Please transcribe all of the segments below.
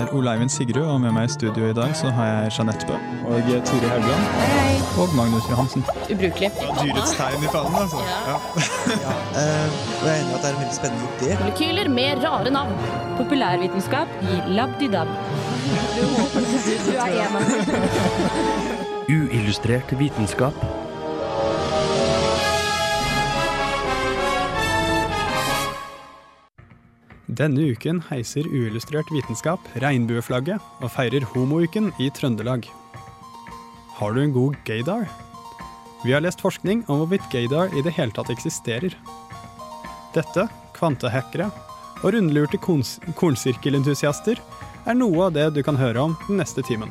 er Ole Eivind Sigrud, og med meg i studio i dag så har jeg Jeanette Bø. Og Tore Haugland. Hei. Og Magnus Johansen. Ubrukelig. Dyrets tegn i fanen, altså. Ja. ja. ja. Uh, jeg er enig i at det er en veldig spennende idé. Molekyler med rare navn. Populærvitenskap i labdidab. Du er en av dem. Uillustrert vitenskap. Denne uken heiser Uillustrert vitenskap regnbueflagget og feirer homouken i Trøndelag. Har du en god gaydar? Vi har lest forskning om hvorvidt gaydar i det hele tatt eksisterer. Dette, kvantehackere og rundlurte kornsirkelentusiaster er noe av det du kan høre om den neste timen.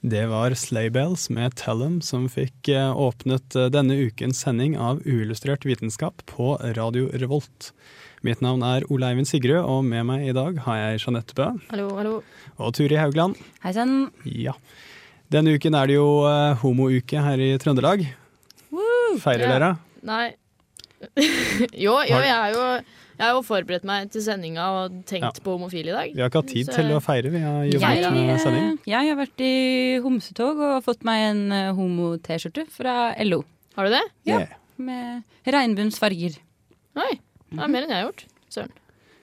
Det var Slaybells med Tellum som fikk eh, åpnet eh, denne ukens sending av Uillustrert vitenskap på Radio Revolt. Mitt navn er Ole Eivind Sigrud, og med meg i dag har jeg Jeanette Bø Hallo, hallo. og Turi Haugland. Hei sann. Ja. Denne uken er det jo eh, homouke her i Trøndelag. Feirer Ja. dere? Nei. jo, jo, jeg er jo, jeg har jo forberedt meg til sendinga og tenkt Ja. på homofile i dag. Vi har ikke hatt tid Så- til å feire, vi har Jeg, jobbet med sending. eh, jeg har vært i homsetog og fått meg en eh, homo-T-skjorte fra LO. Har du det? Ja. Yeah. Med regnbuens farger. Oi. Det er mer enn jeg har gjort. Søren.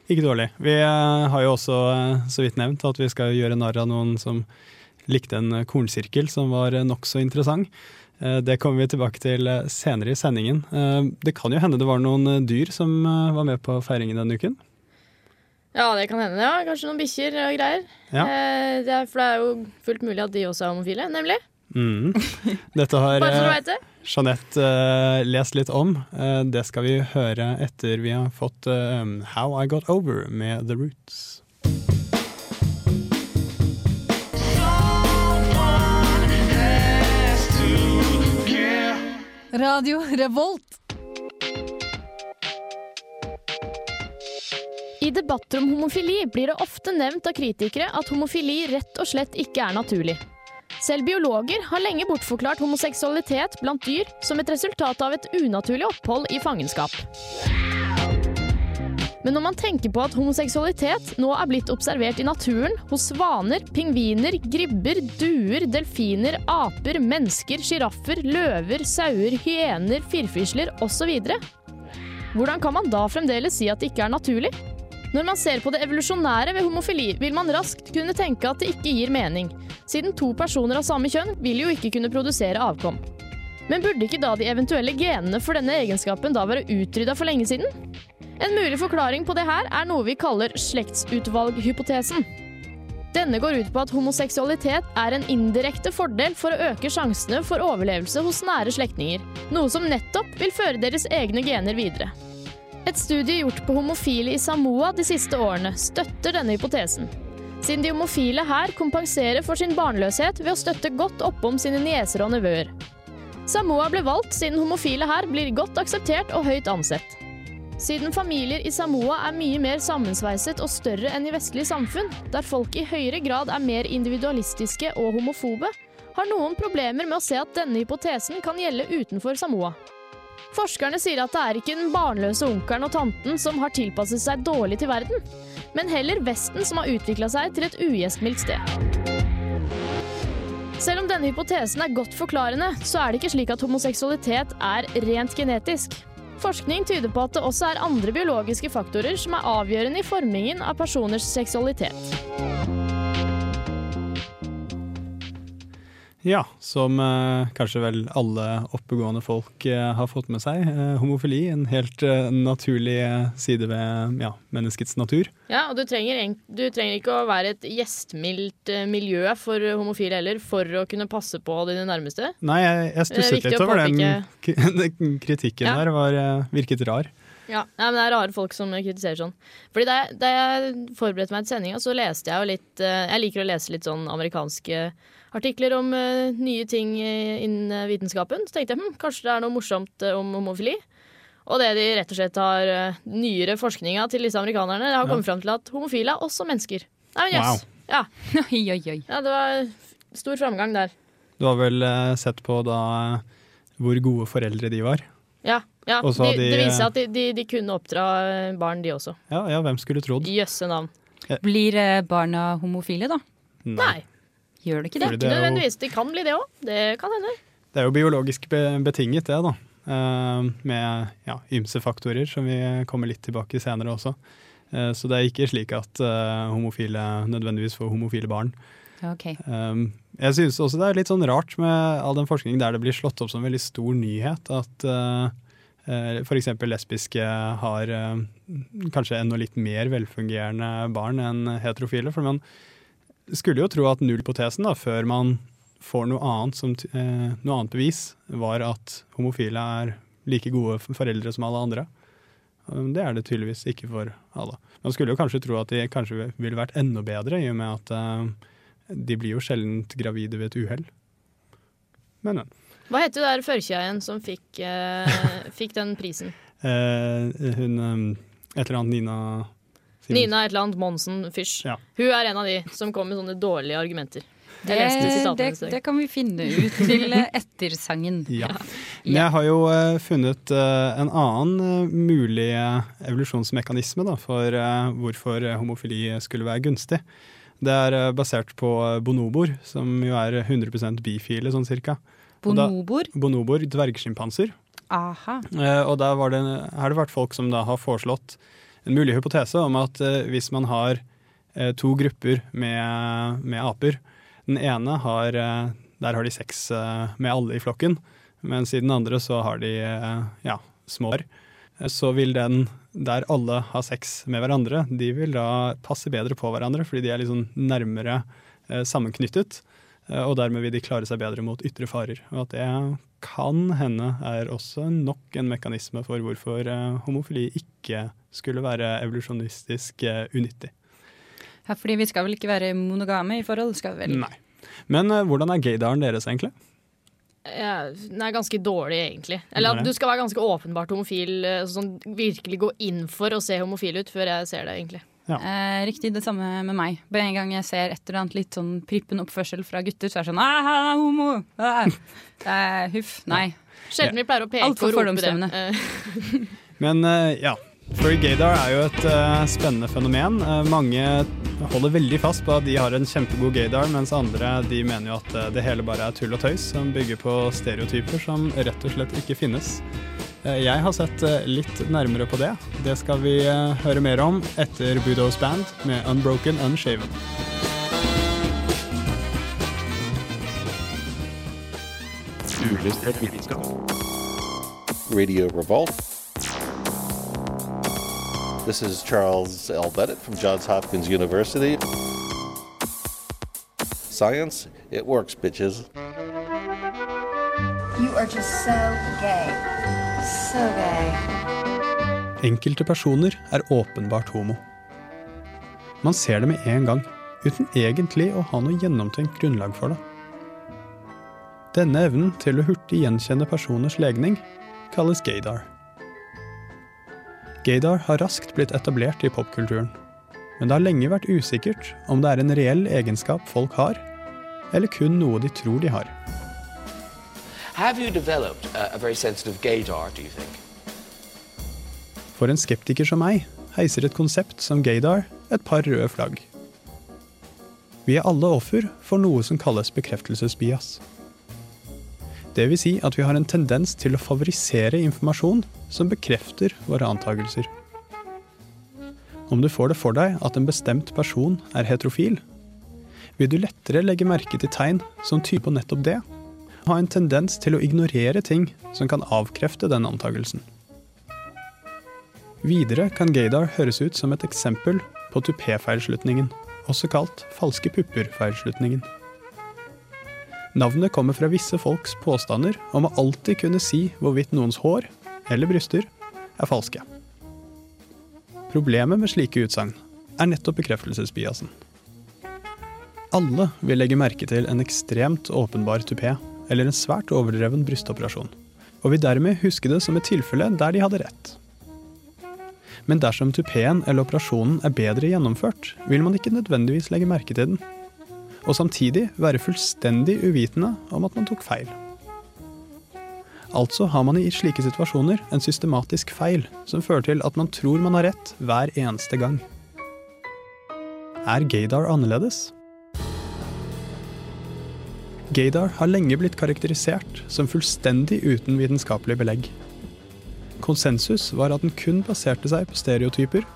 Ikke dårlig. Vi eh, har jo også så vidt nevnt at vi skal gjøre narr av noen som likte en kornsirkel som var nokså interessant. Eh, Det kommer vi tilbake til eh, senere i sendingen. Eh, Det kan jo hende det var noen dyr som var med på feiringen denne uken. Ja, det kan hende. ja. Kanskje noen bikkjer og greier. Ja. Det er, for det er jo fullt mulig at de også er homofile, nemlig. Mm. Dette har det. Jeanette lest litt om. Det skal vi høre etter vi har fått How I Got Over med The Roots. Radio Revolt. I debatter om homofili blir det ofte nevnt av kritikere at homofili rett og slett ikke er naturlig. Selv biologer har lenge bortforklart homoseksualitet blant dyr som et resultat av et unaturlig opphold i fangenskap. Men når man tenker på at homoseksualitet nå er blitt observert i naturen hos svaner, pingviner, gribber, duer, delfiner, aper, mennesker, sjiraffer, løver, sauer, hyener, firfisler osv., hvordan kan man da fremdeles si at det ikke er naturlig? Når man ser på det evolusjonære ved homofili, vil man raskt kunne tenke at det ikke gir mening, siden to personer av samme kjønn vil jo ikke kunne produsere avkom. Men burde ikke da de eventuelle genene for denne egenskapen da være utrydda for lenge siden? En mulig forklaring på det her er noe vi kaller slektsutvalghypotesen. Denne går ut på at homoseksualitet er en indirekte fordel for å øke sjansene for overlevelse hos nære slektninger, noe som nettopp vil føre deres egne gener videre. Et studie gjort på homofile i Samoa de siste årene støtter denne hypotesen. Siden de homofile her kompenserer for sin barnløshet ved å støtte godt oppom sine nieser og nevøer. Samoa ble valgt siden homofile her blir godt akseptert og høyt ansett. Siden familier i Samoa er mye mer sammensveiset og større enn i vestlige samfunn, der folk i høyere grad er mer individualistiske og homofobe, har noen problemer med å se at denne hypotesen kan gjelde utenfor Samoa. Forskerne sier at det er ikke den barnløse onkelen og tanten som har tilpasset seg dårlig til verden, men heller Vesten som har utvikla seg til et ugjestmildt sted. Selv om denne hypotesen er godt forklarende, så er det ikke slik at homoseksualitet er rent genetisk. Forskning tyder på at det også er andre biologiske faktorer som er avgjørende i formingen av personers seksualitet. Ja, som eh, kanskje vel alle oppegående folk eh, har fått med seg. Eh, homofili, en helt eh, naturlig eh, side ved ja, menneskets natur. Ja, og du trenger, du trenger ikke å være et gjestmildt eh, miljø for homofile heller, for å kunne passe på dine nærmeste. Nei, jeg, jeg stusset litt over den, kritikken Ja. der. Var, virket rar. Ja, Nei, men Det er rare folk som kritiserer sånn. Fordi Da jeg, da jeg forberedte meg til sendinga, så leste jeg jo litt eh, Jeg liker å lese litt sånn amerikanske artikler om eh, nye ting innen eh, vitenskapen. Så tenkte jeg hm, kanskje det er noe morsomt om homofili. Og det de rett og slett har uh, nyere forskninga til disse amerikanerne, det har kommet fram til at homofile er også mennesker. Nei, men jøss. Ja. Oi, oi, oi. ja, det var stor framgang der. Du har vel sett på da hvor gode foreldre de var? Ja, ja. Og så De, de- det viser seg at de, de, de kunne oppdra eh, barn, de også. Ja, ja hvem skulle trodd? Jøsse navn. Blir eh, barna homofile, da? Nei, Gjør det ikke det? Fordi ikke det nødvendigvis. De kan bli det òg. Det kan hende. Det er jo biologisk betinget, det, da. Eh, med ja, ymse faktorer, som vi kommer litt tilbake senere også. Eh, så det er ikke slik at eh, homofile nødvendigvis får homofile barn. Ok. Um, jeg synes også det er litt sånn rart med all den forskningen der det blir slått opp som en veldig stor nyhet at uh, f.eks. lesbiske har uh, kanskje enda litt mer velfungerende barn enn heterofile. For man skulle jo tro at nullhypotesen, da, før man får noe annet, som, eh, noe annet bevis, var at homofile er like gode foreldre som alle andre. Um, Det er det tydeligvis ikke for alle. Man skulle jo kanskje tro at de kanskje ville vært enda bedre, i og med at eh, de blir jo sjelden gravide ved et uhell. Men, men. Hva heter hun der førkja igjen som fikk, eh, fikk den prisen? Eh, hun um, Et eller annet Nina Simonsen. Nina et eller annet Monsen Fysj. Ja. Hun er en av de som kom med sånne dårlige argumenter. Det, sitatene det, dag. det kan vi finne ut til ettersangen. Ja. Men jeg har jo eh, funnet eh, en annen eh, mulig eh, evolusjonsmekanisme da, for eh, hvorfor eh, homofili skulle være gunstig. Det er eh, basert på bonoboer, bonobor, som jo er 100 bifile, sånn cirka. Bonoboer? Bonoboer, dvergsjimpanser. Aha. Eh, og der var det, har det vært folk som da har foreslått en mulig hypotese om at eh, hvis man har eh, to grupper med, med aper Den ene har eh, Der har de sex eh, med alle i flokken, mens i den andre så har de eh, ja, små. Eh, Så vil den der alle har sex med hverandre, de vil da passe bedre på hverandre, fordi de er liksom nærmere eh, sammenknyttet. Eh, Og dermed vil de klare seg bedre mot ytre farer. Og at det kan hende er også nok en mekanisme for hvorfor eh, homofili ikke skulle være evolusjonistisk eh, unyttig. Ja, fordi vi skal vel ikke være monogame i forhold, skal vi vel? Nei. Men eh, hvordan er gaydaren deres, egentlig? Ja, er ganske dårlig, egentlig. Eller er at du skal være ganske åpenbart homofil, eh, sånn virkelig gå inn for å se homofil ut før jeg ser det, egentlig. Eh, riktig det samme med meg. Bare en gang jeg ser et eller annet litt sånn prippen oppførsel fra gutter, så er det sånn ah, han er homo! Ah. Eh, huff. Nei. Sjelden vi pleier å peke på rope det. fordomsdømmende. Eh, Men eh, ja, for gaydar er jo et uh, spennende fenomen. Uh, mange holder veldig fast på at de har en kjempegod gaydar, mens andre de mener jo at uh, det hele bare er tull og tøys som bygger på stereotyper som rett og slett ikke finnes. Jeg har sett litt nærmere på det. Det skal vi høre mer om etter Budos Band med Unbroken Unshaven. Vitenskap. Radio Revolt. This is Charles L. Bennett from Johns Hopkins University. Science, it works, bitches. You are just so gay. So gay. Enkelte personer er åpenbart homo. Man ser det med en gang, uten egentlig å ha noe gjennomtenkt grunnlag for det. Denne evnen til å hurtig gjenkjenne personers legning kalles gaydar. Gaydar har raskt blitt etablert i popkulturen, men det har lenge vært usikkert om det er en reell egenskap folk har, eller kun noe de tror de har. Gaydar? For en skeptiker som meg heiser et konsept som gaydar et par røde flagg. Vi er alle offer for noe som kalles bekreftelsesbias. Vil si at vi har en tendens til å favorisere informasjon som bekrefter våre antakelser. Om du får det for deg at en bestemt person er heterofil, vil du lettere legge merke til tegn som tyder på nettopp det, og ha en tendens til å ignorere ting som kan avkrefte den antakelsen. Videre kan gaydar høres ut som et eksempel på tupé-feilslutningen, også kalt falske pupper-feilslutningen. Navnet kommer fra visse folks påstander om å alltid kunne si hvorvidt noens hår, eller bryster, er falske. Problemet med slike utsagn er nettopp bekreftelsesbiasen. Alle vil legge merke til en ekstremt åpenbar tupé, eller en svært overdreven brystoperasjon. og vil dermed huske det som et tilfelle der de hadde rett. Men dersom tupeen eller operasjonen er bedre gjennomført, vil man ikke nødvendigvis legge merke til den, og samtidig være fullstendig uvitende om at man tok feil. Altså har man i slike situasjoner en systematisk feil som fører til at man tror man har rett hver eneste gang. Er gaydar annerledes? Gaydar har lenge blitt karakterisert som fullstendig uten vitenskapelig belegg. Konsensus var at den kun baserte seg på stereotyper,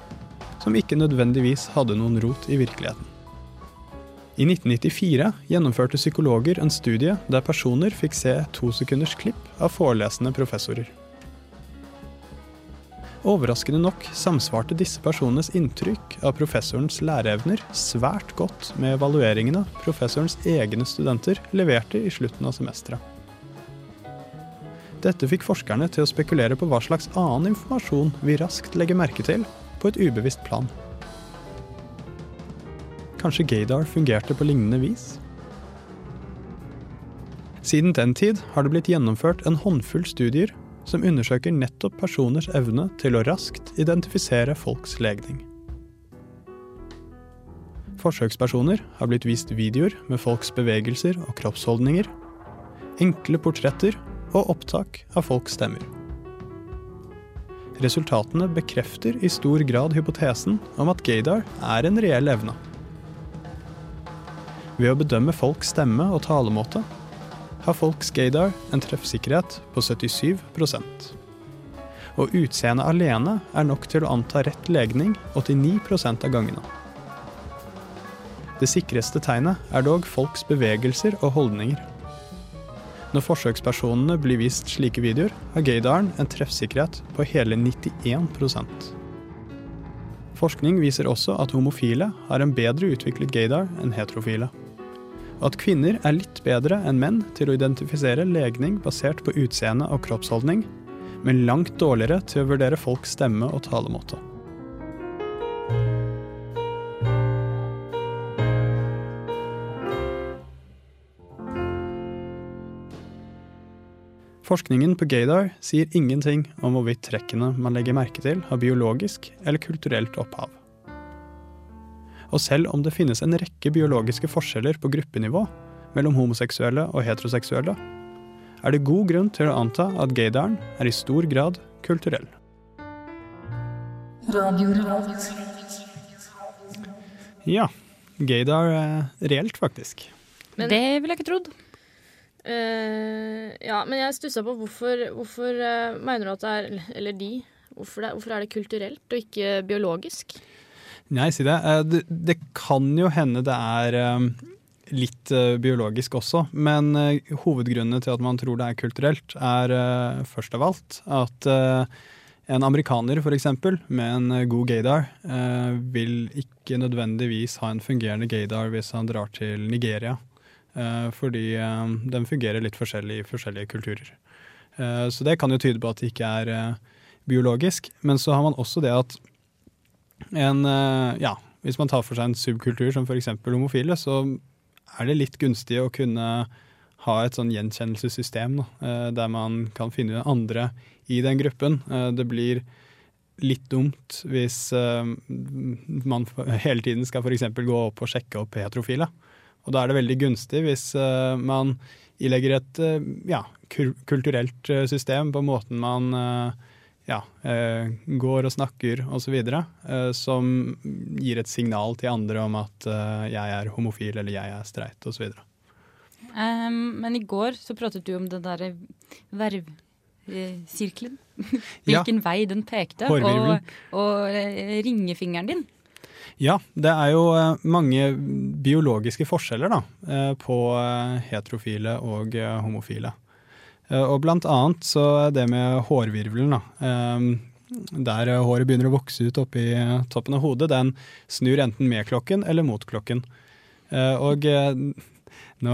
som ikke nødvendigvis hadde noen rot i virkeligheten. I 1994 gjennomførte psykologer en studie der personer fikk se to sekunders klipp av forelesende professorer. Overraskende nok samsvarte disse personenes inntrykk av professorens læreevner svært godt med evalueringene professorens egne studenter leverte i slutten av semesteret. Dette fikk forskerne til å spekulere på hva slags annen informasjon vi raskt legger merke til på et ubevisst plan. Kanskje gaydar fungerte på lignende vis? Siden den tid har det blitt gjennomført en håndfull studier som undersøker nettopp personers evne til å raskt identifisere folks legning. Forsøkspersoner har blitt vist videoer med folks bevegelser og kroppsholdninger, enkle portretter og opptak av folks stemmer. Resultatene bekrefter i stor grad hypotesen om at gaydar er en reell evne. Ved å bedømme folks stemme og talemåte har folks gaydar en treffsikkerhet på 77% Og utseendet alene er nok til å anta rett legning 89% av gangene. Det sikreste tegnet er dog folks bevegelser og holdninger. Når forsøkspersonene blir vist slike videoer, har gaydaren en treffsikkerhet på hele 91% Forskning viser også at homofile har en bedre utviklet gaydar enn heterofile. Og at kvinner er litt bedre enn menn til å identifisere legning basert på utseende og kroppsholdning, men langt dårligere til å vurdere folks stemme og talemåte. Forskningen på gaydar sier ingenting om hvorvidt trekkene man legger merke til, har biologisk eller kulturelt opphav. Og selv om det finnes en rekke biologiske forskjeller på gruppenivå mellom homoseksuelle og heteroseksuelle, er det god grunn til å anta at gaydaren er i stor grad kulturell. Ja, gaydar er reelt, faktisk. Men- det ville jeg ikke trodd. Uh, ja, men jeg stussa på hvorfor, hvorfor uh, mener du at det er Eller de. Hvorfor, det, hvorfor er det kulturelt og ikke biologisk? Nei, si det. Eh, det. Det kan jo hende det er eh, litt eh, biologisk også, men hovedgrunnen til at man tror det er kulturelt, er først av alt at en amerikaner eksempel, med en god gaydar, vil ikke nødvendigvis ha en fungerende gaydar hvis han drar til Nigeria. Fordi den fungerer litt forskjellig i forskjellige kulturer. Så det kan jo tyde på at det ikke er biologisk. Men så har man også det at en eh, Ja, hvis man tar for seg en subkultur som f.eks. homofile, så er det litt gunstig å kunne ha et sånn gjenkjennelsessystem, da, eh, der man kan finne andre i den gruppen. Eh, Det blir litt dumt hvis man hele tiden skal f.eks. gå opp og sjekke opp heterofile. Og da er det veldig gunstig hvis man ilegger et ja, kulturelt system på måten man ja, eh, går og snakker osv., eh, som gir et signal til andre om at eh, jeg er homofil eller jeg er streit osv. Um, men i går så pratet du om den derre vervsirkelen. Ja. Hvilken vei den pekte. Og, og eh, ringefingeren din. Ja, det er jo eh, mange biologiske forskjeller da, eh, på eh, heterofile og eh, homofile. Eh, Og blant annet så er det med hårvirvelen, da. eh, Der håret begynner å vokse ut oppi toppen av hodet, den snur enten med klokken eller mot klokken. Eh, Og nå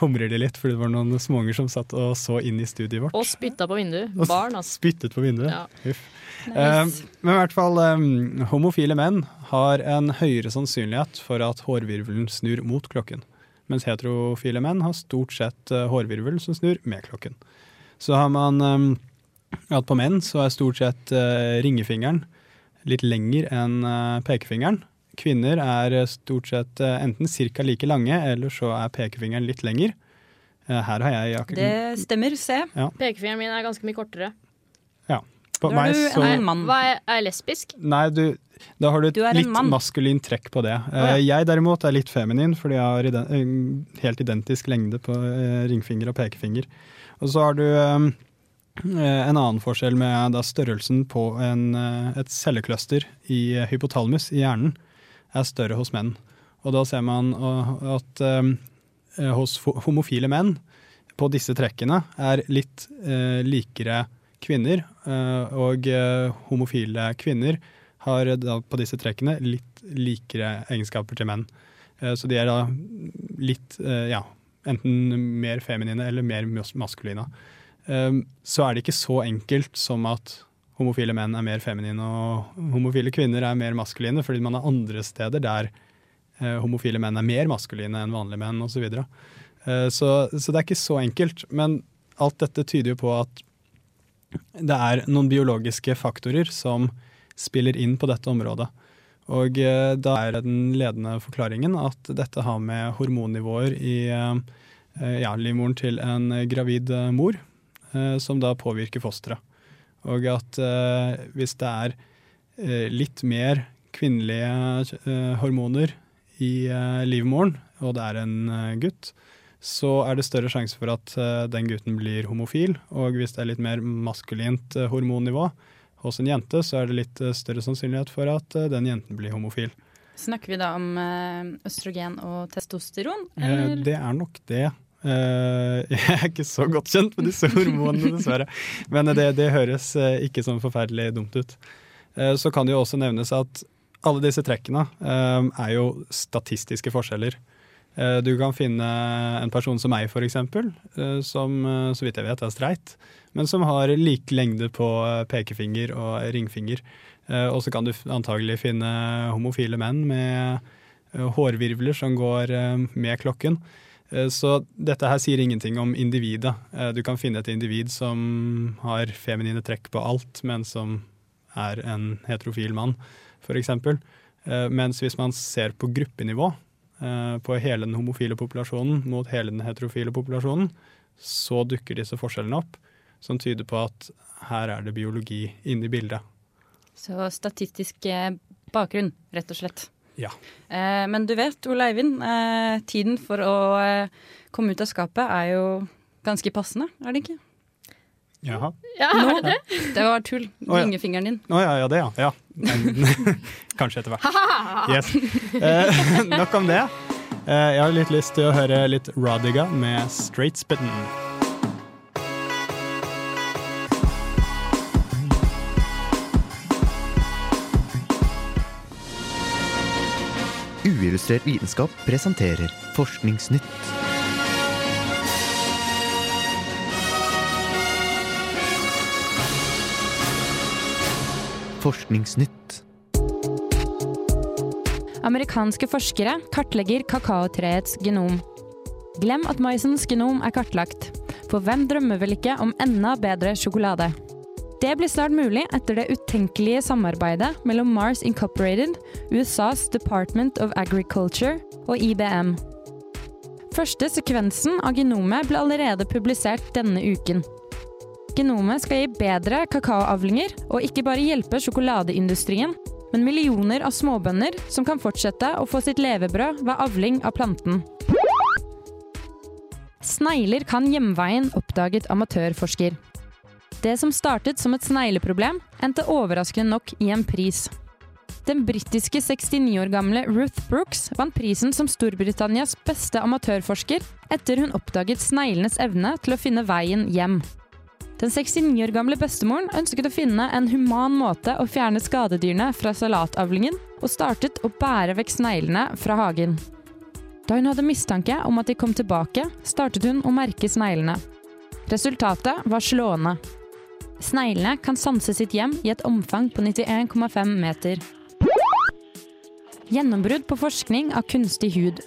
humrer de litt, fordi det var noen småunger som satt og så inn i studiet vårt. Og spytta på vinduet. Barn, altså. Spyttet på vinduet. Ja. Huff. Eh, men i hvert fall, eh, homofile menn har en høyere sannsynlighet for at hårvirvelen snur mot klokken. Mens heterofile menn har stort sett eh, hårvirvel som snur med klokken. Så har man um, at på menn så er stort sett eh, ringefingeren litt lenger enn eh, pekefingeren. Kvinner er eh, stort sett eh, enten ca. like lange, eller så er pekefingeren litt lenger. Eh, her har jeg akkurat Det stemmer, se. Pekefingeren min er ganske mye kortere. På Da meg du så en mann. Hva er, er jeg lesbisk? Nei, du, da har du et Du litt mann. maskulint trekk på det. ja. Eh, Jeg derimot er litt feminin, fordi jeg har iden eh, helt identisk lengde på eh, ringfinger og pekefinger. Og så har du eh, en annen forskjell med da størrelsen på en, et cellekløster i hypotalmus, hypotalamus i hjernen er større hos menn. Og da ser man at um, hos homofile menn på disse trekkene er litt uh, likere kvinner, eh, og eh, homofile kvinner har på disse trekkene litt likere egenskaper til menn. Eh, så de er da litt, ja, enten mer feminine eller mer maskuline. Så er det ikke så enkelt som at homofile menn er mer feminine og homofile kvinner er mer maskuline, fordi man er andre steder der homofile menn er mer maskuline enn vanlige menn osv. Så, så så det er ikke så enkelt. Men alt dette tyder jo på at det er noen biologiske faktorer som spiller inn på dette området. Og eh, da er den ledende forklaringen at dette har med hormonnivåer i eh, ja, livmoren til en gravid eh, mor, som da påvirker fosteret. Og at hvis det er litt mer kvinnelige hormoner i livmoren, og det er en gutt, så er det større sjanse for at eh, den gutten blir homofil. Og hvis det er litt mer maskulint eh, hormonnivå hos en jente, så er det litt eh, større sannsynlighet for at den jenten blir homofil. Snakker vi da om østrogen og testosteron? Eller? det er nok det. Jeg er ikke så godt kjent med disse hormonene, dessverre. Men det, det høres ikke sånn forferdelig dumt ut. Så kan det jo også nevnes at alle disse trekkene er jo statistiske forskjeller. Eh, Du kan finne en person som meg, eksempel, eh, som eh, så vidt jeg vet er streit, men som har lik lengde på pekefinger og ringfinger. Og så kan du antagelig finne homofile menn med hårvirvler som går med klokken. Så dette her sier ingenting om individet. Du kan finne et individ som har feminine trekk på alt, men som er en heterofil mann, f.eks. Mens hvis man ser på gruppenivå, på hele den homofile populasjonen mot hele den heterofile populasjonen, så dukker disse forskjellene opp, som tyder på at her er det biologi inne i bildet. Så statistisk eh, bakgrunn, rett og slett. Ja. Eh, men du vet, Ole Eivind, eh, tiden for å eh, komme ut av skapet er jo ganske passende, er det ikke? Jaha. Ja, er det det? Var tull. Ringefingeren din. Å ja, ja, det, ja. ja. Men, Kanskje etter hvert. Yes. Eh, nok om det. Eh, jeg har litt lyst til å høre litt Rodiga med Straight Spitten. Uillustrert vitenskap presenterer Forskningsnytt. Forskningsnytt. Amerikanske forskere kartlegger kakaotreets genom. Glem at maisens genom er kartlagt, for hvem drømmer vel ikke om enda bedre sjokolade? Det blir snart mulig etter det utenkelige samarbeidet mellom Mars Incorporated, USAs Department of Agriculture og IBM. Første sekvensen av genomet ble allerede publisert denne uken. Genomet skal gi bedre kakaoavlinger, og ikke bare hjelpe sjokoladeindustrien, men millioner av småbønder som kan fortsette å få sitt levebrød ved avling av planten. Snegler kan hjemveien, oppdaget amatørforsker. Det som startet som et snegleproblem, endte overraskende nok i en pris. Den britiske 69 år gamle Ruth Brooks vant prisen som Storbritannias beste amatørforsker etter hun oppdaget sneglenes evne til å finne veien hjem. Den 69 år gamle bestemoren ønsket å finne en human måte å fjerne skadedyrene fra salatavlingen, og startet å bære vekk sneglene fra hagen. Da hun hadde mistanke om at de kom tilbake, startet hun å merke sneglene. Resultatet var slående. Sneglene kan sanse sitt hjem i et omfang på 91,5 meter. Gjennombrudd på forskning av kunstig hud.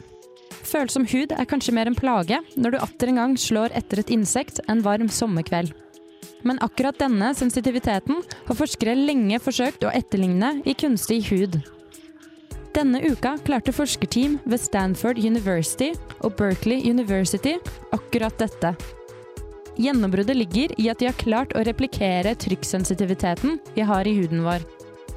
Følsom hud er kanskje mer en plage når du atter en gang slår etter et insekt en varm sommerkveld. Men akkurat denne sensitiviteten har forskere lenge forsøkt å etterligne i kunstig hud. Denne uka klarte forskerteam ved Stanford University og Berkeley University akkurat dette. Gjennombruddet ligger i at de har klart å replikere trykksensitiviteten vi har i huden vår.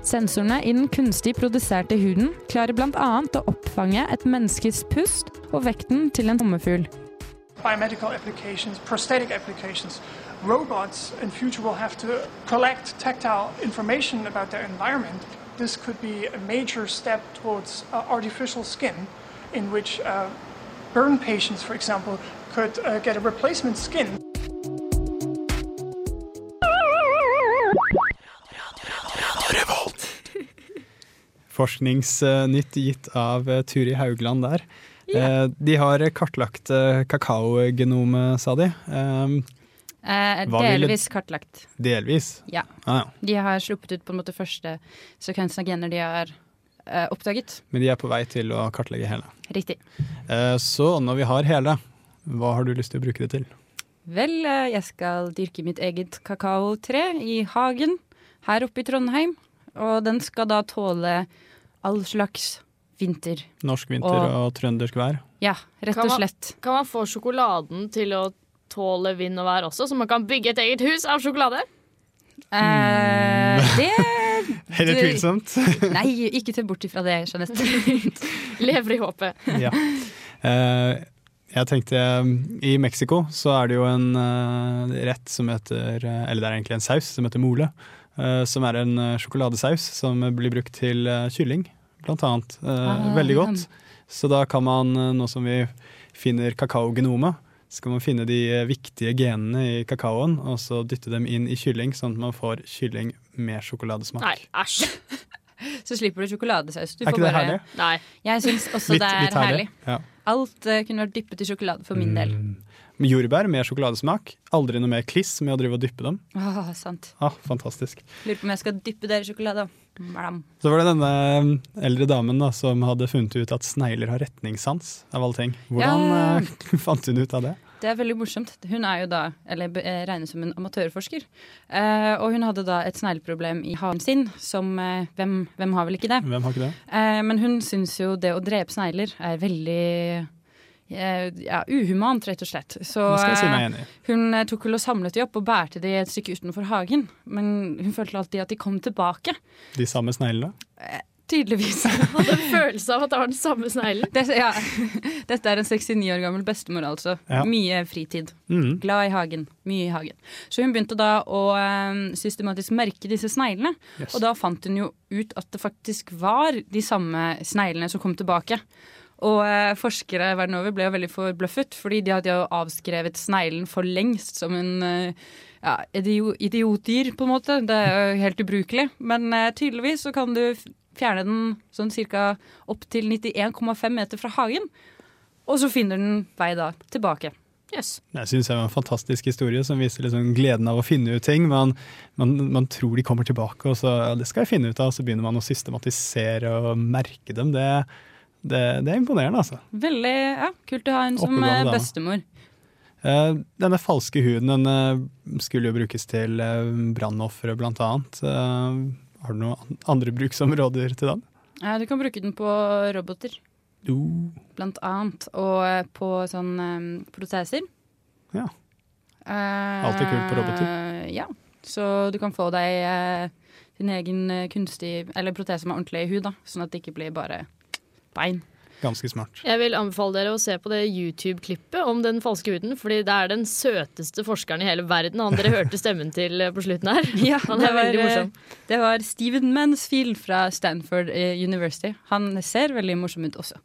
Sensorene i den kunstig produserte huden klarer bl.a. å oppfange et menneskes pust og vekten til en tommefugl. biomedical applications, prosthetic applications. Robots in future will have to collect tactile information about their environment. This could be a major step towards uh, artificial skin, in which uh, burn patients, for example, could uh, get a replacement skin. Forskningsnytt gitt av eh, Turi Haugland der. Yeah. De har kartlagt eh, kakaogenomet, sa de. Eh, delvis kartlagt. Delvis. Ja. Ah, ja. De har sluppet ut på en måte første sekvensen av gener de har eh, oppdaget. Men de er på vei til å kartlegge hele. Riktig. Eh, Så når vi har hele, hva har du lyst til å bruke det til? Vel, eh, jeg skal dyrke mitt eget kakaotre i hagen her oppe i Trondheim. Og den skal da tåle all slags vinter. Norsk vinter Og- og trøndersk vær? Ja, rett Kan og man- slett. Kan man få sjokoladen til å tåle vind og vær også, så man kan bygge et eget hus av sjokolade? Eh, det Heller det- tvilsomt. Nei, ikke se bort ifra det, Jeanette. Lever i håpet. ja. Uh, jeg tenkte I Mexico så er det jo en uh, rett som heter Eller det er egentlig en saus som heter mole. eh, som er en sjokoladesaus som blir brukt til kylling, blant annet. Ah. Veldig godt. Så da kan man, nå som vi finner kakaogenomet, så kan man finne de eh, viktige genene i kakaoen og så dytte dem inn i kylling, sånn at man får kylling med sjokoladesmak. Nei, æsj. Så slipper du sjokoladesaus. Du Er ikke får det bare- herlig? Nei. Jeg syns også Litt- det er herlig, herlig. ja. Alt uh, kunne vært dyppet i sjokolade for min del. Mm. Med jordbær med sjokoladesmak. Aldri noe mer kliss med å drive og dyppe dem. Åh, sant. Ah, fantastisk. Lurer på om jeg skal dyppe dere i sjokolade. Blam. Så var det denne um, eldre damen da, som hadde funnet ut at snegler har retningssans, av alle ting. Hvordan Ja. eh, fant hun ut av det? Det er veldig morsomt. Hun er jo da, eller eh, regnes som en amatørforsker. Eh, og hun hadde da et snegleproblem i hagen sin, som eh, hvem, hvem har vel ikke det? Hvem har ikke det? Eh, men hun syns jo det å drepe snegler er veldig ja, uhumant, rett og slett. Så jeg si eh, hun eh, tok vel og samlet de opp og bærte de et stykke utenfor hagen. Men hun følte alltid at de kom tilbake. De samme sneglene? Tydeligvis. Hadde en følelse av at det var den samme sneglen. Det, ja. Dette er en 69 år gammel bestemor, altså. Ja. Mye fritid. Mm. Glad i hagen. Mye i hagen. Så hun begynte da å eh, systematisk merke disse sneglene. Yes. Og da fant hun jo ut at det faktisk var de samme sneglene som kom tilbake. Og eh, forskere verden over ble jo veldig forbløffet, fordi de hadde jo avskrevet sneglen for lengst som en eh, ja, idiotdyr, på en måte. Det er jo helt ubrukelig. Men eh, tydeligvis så kan du fjerne den sånn ca. opp til 91,5 meter fra hagen. Og så finner den vei da tilbake. Yes. Jeg synes det var en fantastisk historie som viser liksom gleden av å finne ut ting. Man, man, man tror de kommer tilbake, og så ja, det skal jeg finne ut av. Så begynner man å systematisere og merke dem. Det, det, det er imponerende, altså. Veldig ja, kult å ha en som Oppegående eh, bestemor. Uh, denne falske huden den eh, skulle jo brukes til uh, brannofre, blant annet. Uh, har du noen andre bruksområder til den? Ja, du kan bruke den på roboter. Uh, Blant annet. Og på sånn eh, proteser. Ja. Alltid kult på roboter. Ja. Så du kan få deg din egen kunstig Eller protese med ordentlig hud, da. Sånn at det ikke blir bare bein. ganske smart. Jeg vil anbefale dere å se på det YouTube-klippet om den falske huden, fordi det er den søteste forskeren i hele verden, han dere hørte stemmen til eh, på slutten her. Ja, Han er var, veldig eh, morsom. Det var Steven Mansfield fra Stanford eh, University. Han ser veldig morsom ut også.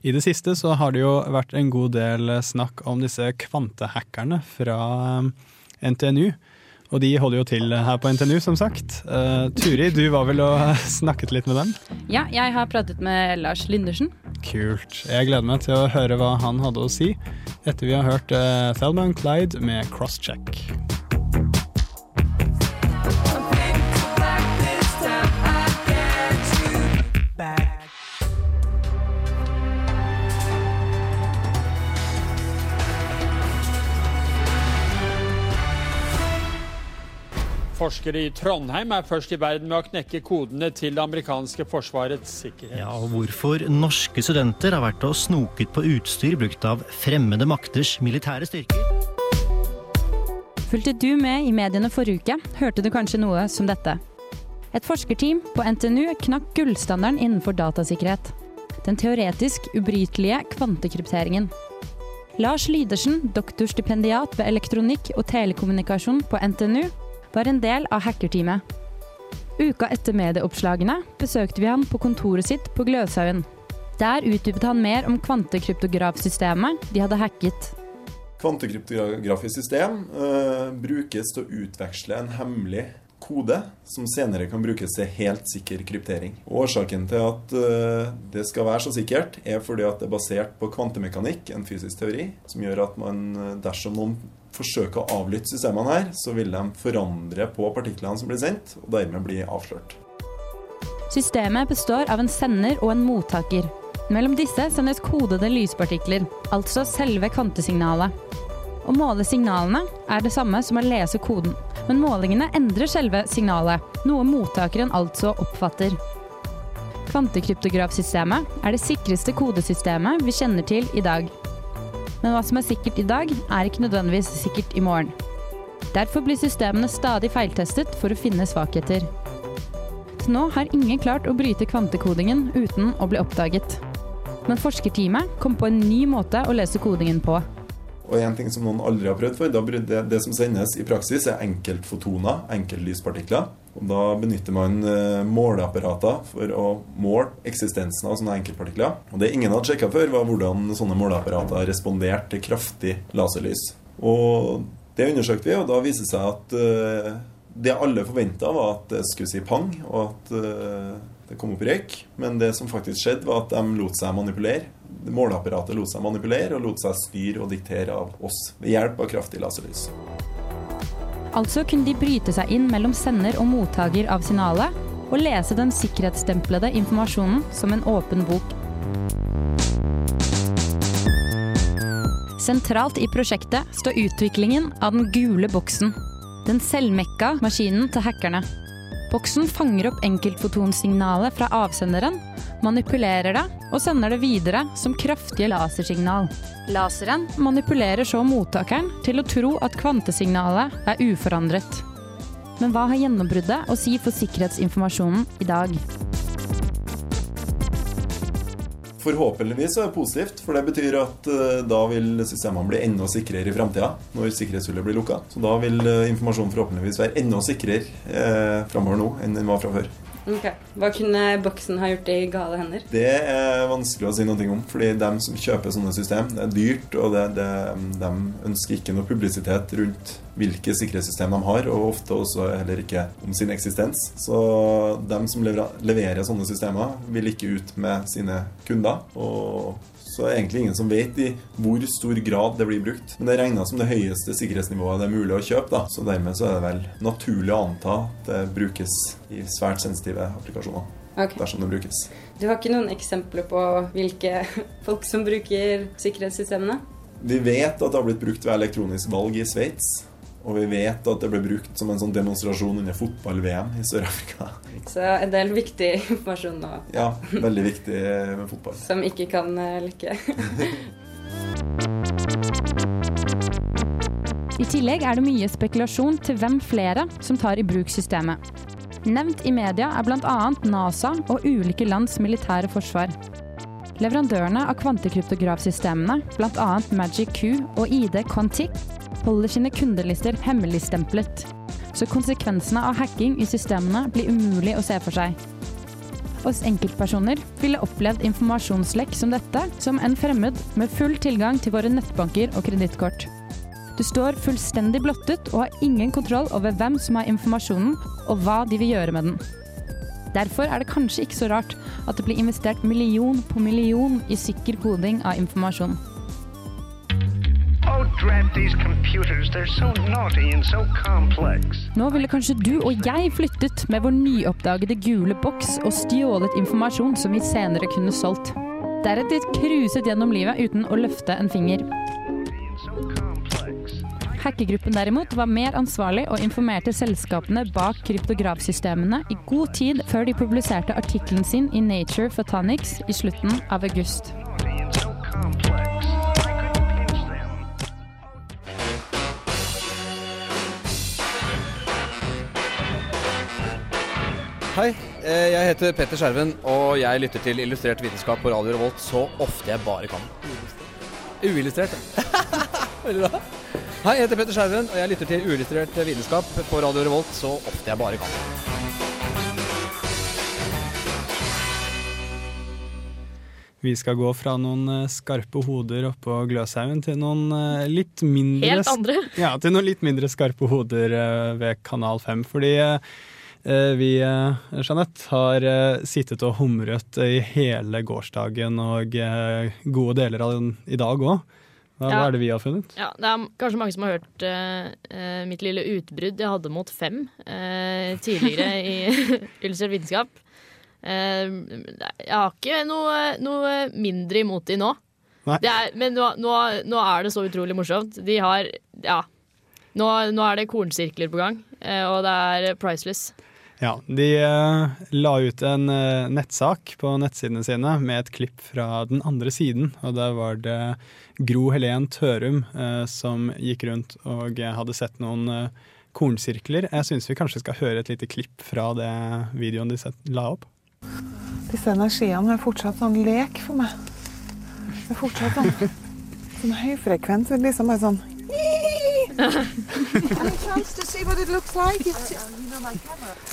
I det siste så har det jo vært en god del snakk om disse kvantehackerne fra eh, NTNU. Og de holder jo til her på NTNU, som sagt. Uh, Turi, du var vel og snakket litt med dem? Ja, jeg har pratet med Lars Lindersen. Kult. Jeg gleder meg til å høre hva han hadde å si etter vi har hørt uh, Thelma Clyde med Crosscheck. Forskere i Trondheim er først i verden med å knekke kodene til det amerikanske forsvarets sikkerhet. Ja, og hvorfor norske studenter har vært og snoket på utstyr brukt av fremmede makters militære styrker. Fulgte du med i mediene forrige uke, hørte du kanskje noe som dette. Et forskerteam på NTNU knakk gullstandarden innenfor datasikkerhet. Den teoretisk ubrytelige kvantekrypteringen. Lars Lydersen, doktorstipendiat ved elektronikk og telekommunikasjon på NTNU, var en del av hackerteamet. Uka etter medieoppslagene besøkte vi han på kontoret sitt på Gløshaugen. Der utdypet han mer om kvantekryptografsystemet de hadde hacket. Kvantekryptografisk system uh, brukes til å utveksle en hemmelig kode som senere kan brukes til helt sikker kryptering. Årsaken til at uh, det skal være så sikkert, er fordi at det er basert på kvantemekanikk, en fysisk teori, som gjør at man, dersom noen forsøker å avlytte systemene her, så vil de forandre på partiklene som blir sendt, og dermed bli avslørt. Systemet består av en sender og en mottaker. Mellom disse sendes kodede lyspartikler, altså selve kvantesignalet. Å måle signalene er det samme som å lese koden, men målingene endrer selve signalet, noe mottakeren altså oppfatter. Kvantekryptografsystemet er det sikreste kodesystemet vi kjenner til i dag. Men hva som er sikkert i dag, er ikke nødvendigvis sikkert i morgen. Derfor blir systemene stadig feiltestet for å finne svakheter. Til nå har ingen klart å bryte kvantekodingen uten å bli oppdaget. Men forskerteamet kom på en ny måte å lese kodingen på. Og en ting som noen aldri har prøvd for, det, det, som sendes i praksis, er enkeltfotoner, enkeltlyspartikler. Og da benytter man eh, måleapparater for å måle eksistensen av sånne enkeltpartikler. Og det ingen hadde sjekka før, var hvordan sånne måleapparater responderte til kraftig laserlys. Og det undersøkte vi, og da viste det seg at uh, det alle forventa, var at det skulle si pang, og at uh, det kom opp røyk. Men det som faktisk skjedde, var at de lot seg manipulere. Måleapparatet lot seg manipulere og lot seg styre og diktere av oss ved hjelp av kraftig laserlys. Altså kunne de bryte seg inn mellom sender og mottaker av signalet, og lese den sikkerhetsstemplede informasjonen som en åpen bok. Sentralt i prosjektet står utviklingen av den gule boksen. Den selvmekka maskinen til hackerne. Boksen fanger opp enkeltfotonsignalet fra avsenderen, manipulerer det og sender det videre som kraftige lasersignal. Laseren manipulerer så mottakeren til å tro at kvantesignalet er uforandret. Men hva har gjennombruddet å si for sikkerhetsinformasjonen i dag? Forhåpentligvis er det positivt, for det betyr at uh, da vil systemene bli enda sikrere i framtida når sikkerhetshullet blir lukka. Så da vil uh, informasjonen forhåpentligvis være enda sikrere eh, framover nå enn den var fra før. Okay. Hva kunne boksen ha gjort i gale hender? Det er vanskelig å si noe om. fordi de som kjøper sånne system, det er dyrt, og det, det, de ønsker ikke noe publisitet rundt hvilke sikkerhetssystem de har, og ofte også heller ikke om sin eksistens. Så de som leverer sånne systemer, vil ikke ut med sine kunder. og så er det egentlig ingen som vet i hvor stor grad det blir brukt. Men det er regna som det høyeste sikkerhetsnivået det er mulig å kjøpe. da. Så dermed så er det vel naturlig å anta at det brukes i svært sensitive applikasjoner. Okay. Dersom det brukes. Du har ikke noen eksempler på hvilke folk som bruker sikkerhetssystemene? Vi vet at det har blitt brukt ved elektronisk valg i Sveits. Og vi vet at det ble brukt som en sånn demonstrasjon under fotball-VM i Sør-Afrika. Så en del viktig informasjon nå. Ja, veldig viktig med fotball. Som ikke kan uh, lykke. I tillegg er det mye spekulasjon til hvem flere som tar i bruk systemet. Nevnt i media er bl.a. NASA og ulike lands militære forsvar. Leverandørene av kvantekryptografsystemene, bl.a. Magic Q og ID Quantic, holder sine kundelister hemmeligstemplet. Så konsekvensene av hacking i systemene blir umulig å se for seg. Oss enkeltpersoner ville opplevd informasjonslekk som dette som en fremmed med full tilgang til våre nettbanker og kredittkort. Du står fullstendig blottet og har ingen kontroll over hvem som har informasjonen, og hva de vil gjøre med den. Derfor er det kanskje ikke så rart at det blir investert million på million i sikker koding av informasjon. Nå ville kanskje du og jeg flyttet med vår nyoppdagede gule boks og stjålet informasjon som vi senere kunne solgt. Deretter cruiset gjennom livet uten å løfte en finger. Hackergruppen derimot var mer ansvarlig og informerte selskapene bak kryptografsystemene i god tid før de publiserte artikkelen sin i Nature Photonics i slutten av august. Hei, eh, jeg heter Petter Skjerven, og jeg lytter til Illustrert vitenskap på Radio Revolt så ofte jeg bare kan. Uillustrert, ja. Veldig bra. Hei, jeg heter Petter Skjerven, og jeg lytter til Uillustrert vitenskap på Radio Revolt så ofte jeg bare kan. Vi skal gå fra noen eh, skarpe hoder oppå Gløshaugen til noen eh, litt mindre Helt andre. Ja, til noen litt mindre skarpe hoder eh, ved Kanal 5. Fordi vi, Jeanette, har sittet og humret i hele gårsdagen og gode deler av den i dag òg. Hva, Ja. er det vi har funnet? Ja, det er kanskje mange som har hørt eh, mitt lille utbrudd jeg hadde mot fem uh, tidligere i Illustrert vitenskap. Uh, jeg har ikke noe, noe mindre imot de nå. Det er, men nå, nå, nå er det så utrolig morsomt. De har Ja. Nå, nå er det kornsirkler på gang, og det er priceless. Ja, De la ut en nettsak på nettsidene sine med et klipp fra den andre siden. og Der var det Gro Helen Tørum eh, som gikk rundt og hadde sett noen eh, kornsirkler. Jeg syns vi kanskje skal høre et lite klipp fra det videoen de la opp. Disse energiene er fortsatt sånn lek for meg. Det er fortsatt sånn, sånn høyfrekvent. det er Liksom bare sånn Any chance to see what it looks like? It's,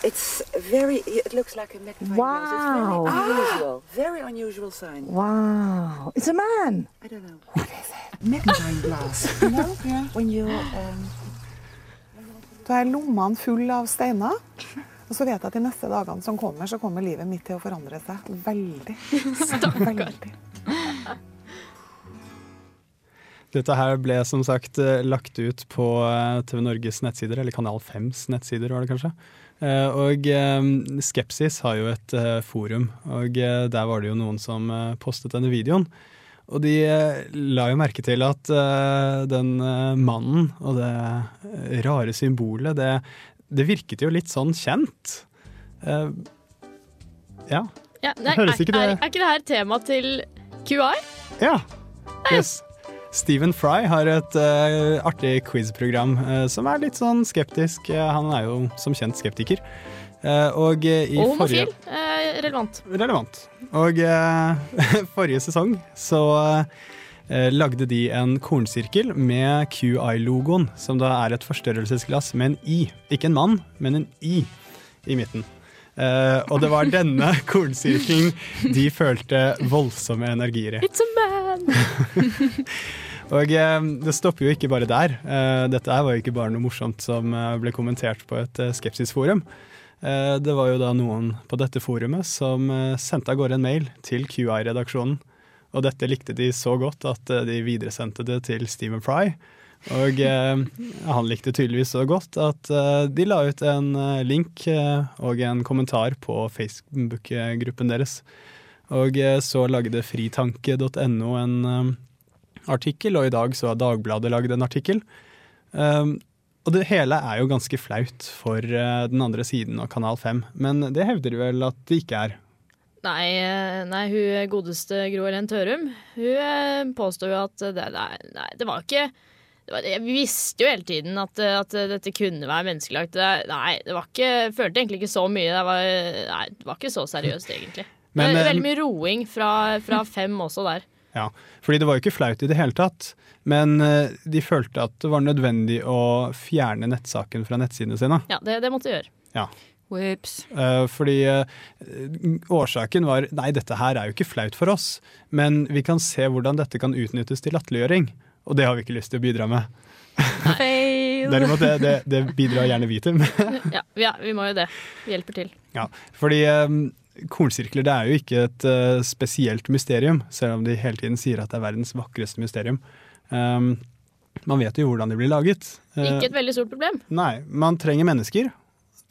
it's very. It looks like a magnified Wow. It's very unusual. Very unusual sign. Wow. It's a man. I don't know. Magnifying glass. You know? When you. Um, Da er lommene fulle av steiner. Og så vet jeg at de neste dagene som kommer, så kommer livet mitt til å forandre seg veldig. Veldig. Dette her ble som sagt eh, lagt ut på eh, TV Norges nettsider, eller Kanal 5s nettsider var det kanskje. Eh, Og Skepsis har jo et forum, og der var det jo noen som postet denne videoen. Og de eh, la jo merke til at eh, den eh, mannen og det rare symbolet, det, det virket jo litt sånn kjent. Ja. Ja, nei, er, ikke det- er, er ikke det her tema til QI? Ja. Yes. Stephen Fry har et uh, artig quiz-program uh, som er litt sånn skeptisk. Han er jo som kjent skeptiker. Eh, og eh, i Og homofil. forrige Eh, relevant. Relevant. Og eh, forrige sesong så eh, lagde de en kornsirkel med QI-logoen, som da er et forstørrelsesglass med en I. Ikke en mann, men en I i midten. Eh, og det var denne kornsirkelen de følte voldsomme energier i. It's a man! Og det stopper jo ikke bare der. Eh, dette var jo ikke bare noe morsomt som ble kommentert på et skepsisforum. Eh, det var jo da noen på dette forumet som eh, sendte av gårde en mail til QI-redaksjonen. Og dette likte de så godt at eh, de videresendte det til Stephen Fry. Og eh, han likte tydeligvis så godt at eh, de la ut en eh, link og en kommentar på Facebook-gruppen deres. Og så lagde fritanke.no en artikkel, og i dag så har Dagbladet lagd en artikkel. Og det hele er jo ganske flaut for eh, den andre siden av Kanal 5, men det hevder du vel at det ikke er? Nei, eh, nei, hun godeste Gro Helen Tørum, hun eh, påstår jo at det, nei, nei, det var ikke det var, Vi visste jo hele tiden at, at dette kunne være menneskelagt. Det, nei, det var ikke Følte egentlig ikke så mye. Det var, nei, det var ikke så seriøst, egentlig. Men, det er veldig mye roing fra, fra fem også der. Ja, fordi det var jo ikke flaut i det hele tatt, men eh, de følte at det var nødvendig å fjerne nettsaken fra nettsidene sine. Ja, det, det måtte de gjøre. Ja. Whoops. Eh, fordi eh, årsaken var nei, dette her er jo ikke flaut for oss, men vi kan se hvordan dette kan utnyttes til latterliggjøring. Og det har vi ikke lyst til å bidra med. Fail! Derimot, det, det, det bidrar gjerne vi til. Ja, ja, vi må jo det. Vi hjelper til. Ja, fordi kornsirkler det er jo ikke et uh, spesielt mysterium, selv om de hele tiden sier at det er verdens vakreste mysterium. Um, man vet jo hvordan de blir laget. Eh, Ikke et veldig stort problem. Nei, man trenger mennesker.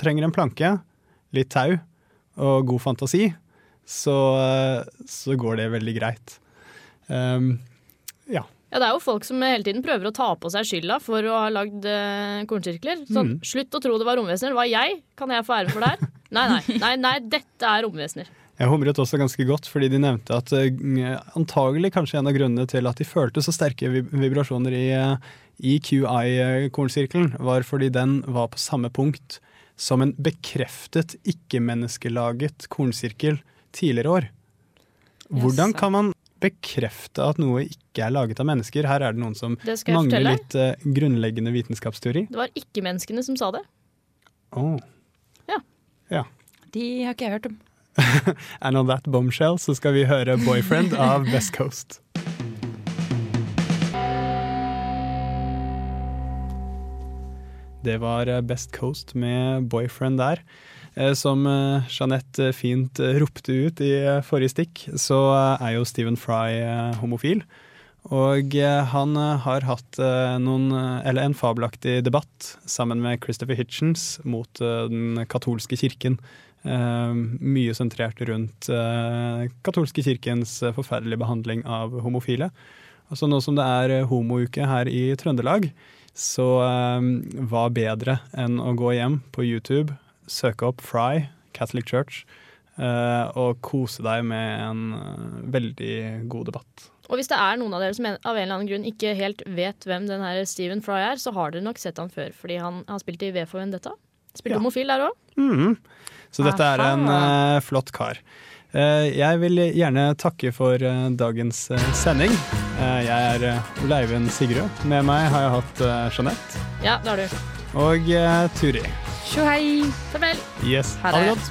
Trenger en planke, litt tau og god fantasi. Så, eh, så går det veldig greit. Um, ja. Ja, Ja, Det er jo folk som hele tiden prøver å ta på seg skylda for å ha lagd uh, kornsirkler. Sånn, Mm. Slutt å tro det var romvesener. Det var jeg. Kan jeg få æren for det her? Nei, nei, nei, nei, dette er romvesener. Jeg humret også ganske godt, fordi de nevnte at eh, antagelig kanskje en av grunnene til at de følte så sterke vibrasjoner i, eh, i QI-kornsirkelen, var fordi den var på samme punkt som en bekreftet ikke-menneskelaget kornsirkel tidligere år. Hvordan kan man bekrefte at noe ikke er laget av mennesker? Her er det noen som Det mangler litt eh, grunnleggende vitenskapsteori. Det var ikke-menneskene som sa det. Oh. Ja. Ja. De har ikke jeg hørt om. And on that bombshell så skal vi høre 'Boyfriend' av Best Coast. Det var eh, Best Coast med 'Boyfriend' der. Eh, Som eh, Jeanette fint eh, ropte ut i eh, forrige stikk, så eh, er jo Stephen Fry eh, homofil. Og eh, han eh, har hatt eh, noen, en fabelaktig debatt sammen med Christopher Hitchens mot den katolske kirken. Mye sentrert rundt katolske kirkens forferdelige behandling av homofile. Altså Nå som det er homouke her i Trøndelag, så hva bedre enn å gå hjem på YouTube, søke opp Fry, Catholic Church, og kose deg med en veldig god debatt. Og hvis det er noen av dere som en- av en eller annen grunn ikke helt vet hvem den her Stephen Fry er, så har dere nok sett han før, fordi han har spilt i V for Vendetta. Spilte Ja. homofil der òg. Mhm. Så dette er en eh, flott kar. Uh, jeg vil gjerne takke for uh, dagens sending. Eh, jeg er uh, Leiven Sigrud. Med meg har jeg hatt Jeanette Ja, det har du. og Turi. Tjo hei! Farvel. Yes. Ha Ha det det. godt.